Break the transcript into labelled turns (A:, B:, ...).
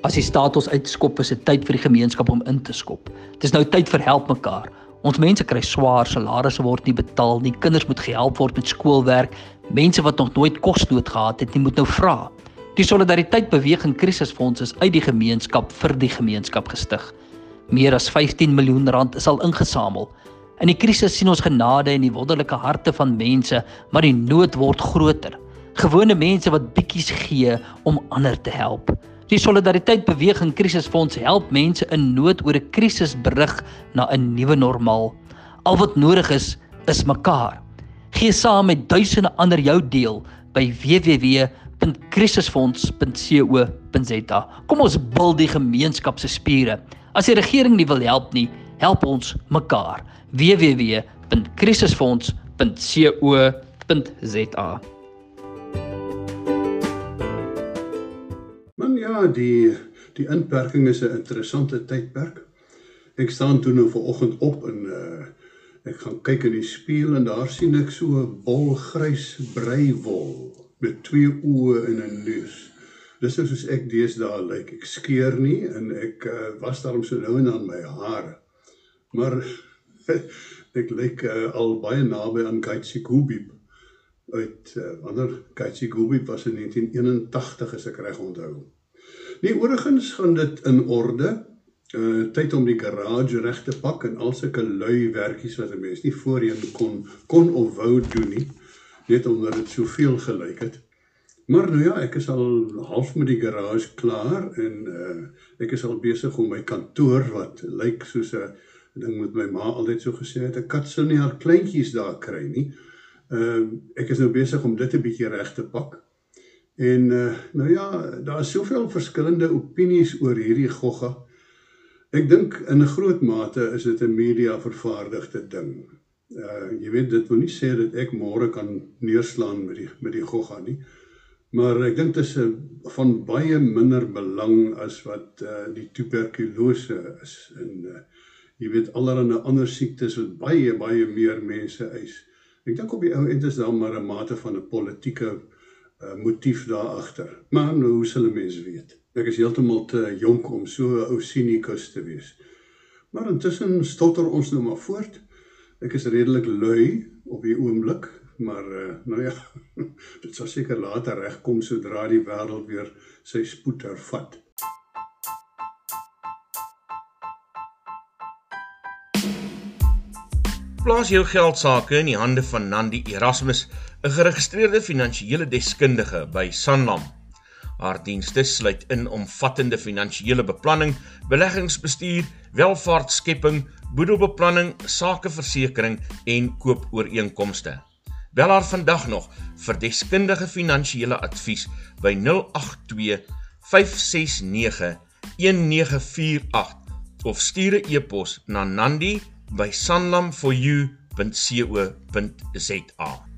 A: As die staat ons uitskop, is dit tyd vir die gemeenskap om in te skop. Dit is nou tyd vir help mekaar. Ons mense kry swaar, salarisse word nie betaal nie, kinders moet gehelp word met skoolwerk, mense wat nog nooit kosnood gehad het nie, moet nou vra. Die solidariteit beweging krisisfonds is uit die gemeenskap vir die gemeenskap gestig. Meer as 15 miljoen rand is al ingesamel. In die krisis sien ons genade in die wonderlike harte van mense, maar die nood word groter. Gewone mense wat bietjies gee om ander te help. Die Solidariteit Beweging Krisisfonds help mense in nood oor 'n krisis berig na 'n nuwe normaal. Al wat nodig is, is mekaar. Gee saam met duisende ander jou deel by www.krisisfonds.co.za. Kom ons bil die gemeenskap se spiere. As die regering nie wil help nie, help ons mekaar. www.krisisfonds.co.za.
B: Ja, die die inperking is 'n interessante tydperk. Ek staan toe nou vanoggend op en uh ek gaan kyk in die spieël en daar sien ek so 'n bol grys breiwol met twee oë en 'n neus. Dis nou soos ek deesdae lyk. Like. Ek skeer nie en ek uh, was daarom so nou en dan my hare. Maar ek lyk uh, al baie naby aan Kaitsi Kubib uit uh, wanneer Kaitsi Kubib was in 1981 as ek reg onthou. Nee, oorgens gaan dit in orde. Uh tyd om die garage reg te pak en al sulke lui werkies wat 'n mens nie voorheen kon kon of wou doen nie, net omdat dit soveel gelyk het. Maar nou ja, ek is al half met die garage klaar en uh ek is al besig om my kantoor wat lyk soos 'n ding met my ma altyd so gesê het, 'n kat sou nie haar kleintjies daar kry nie. Uh ek is nou besig om dit 'n bietjie reg te pak. En uh, nou ja, daar is soveel verskillende opinies oor hierdie gogga. Ek dink in 'n groot mate is dit 'n media vervaardigde ding. Uh jy weet dit wil nie sê dat ek môre kan neerslaan met die met die gogga nie. Maar ek dink dit is 'n van baie minder belang as wat uh die tuberkulose is en uh jy weet allerlei ander siektes wat baie baie meer mense eis. Ek dink op die ou end is daar maar 'n mate van 'n politieke uh, motief daar agter. Maar nou hoe sal 'n mens weet? Ek is heeltemal te jonk om so 'n ou sinikus te wees. Maar intussen stotter ons nou maar voort. Ek is redelik lui op die oomblik, maar uh, nou ja, dit sal seker later regkom sodra die wêreld weer sy spoed hervat.
C: Plaas jou geld sake in die hande van Nandi Erasmus 'n geregistreerde finansiële deskundige by Sanlam. Haar dienste sluit in omvattende finansiële beplanning, beleggingsbestuur, welvaartskepping, boedelbeplanning, sakeversekering en koopooreenkomste. Bel haar vandag nog vir deskundige finansiële advies by 082 569 1948 of stuur 'n e-pos na nandi@sanlamforyou.co.za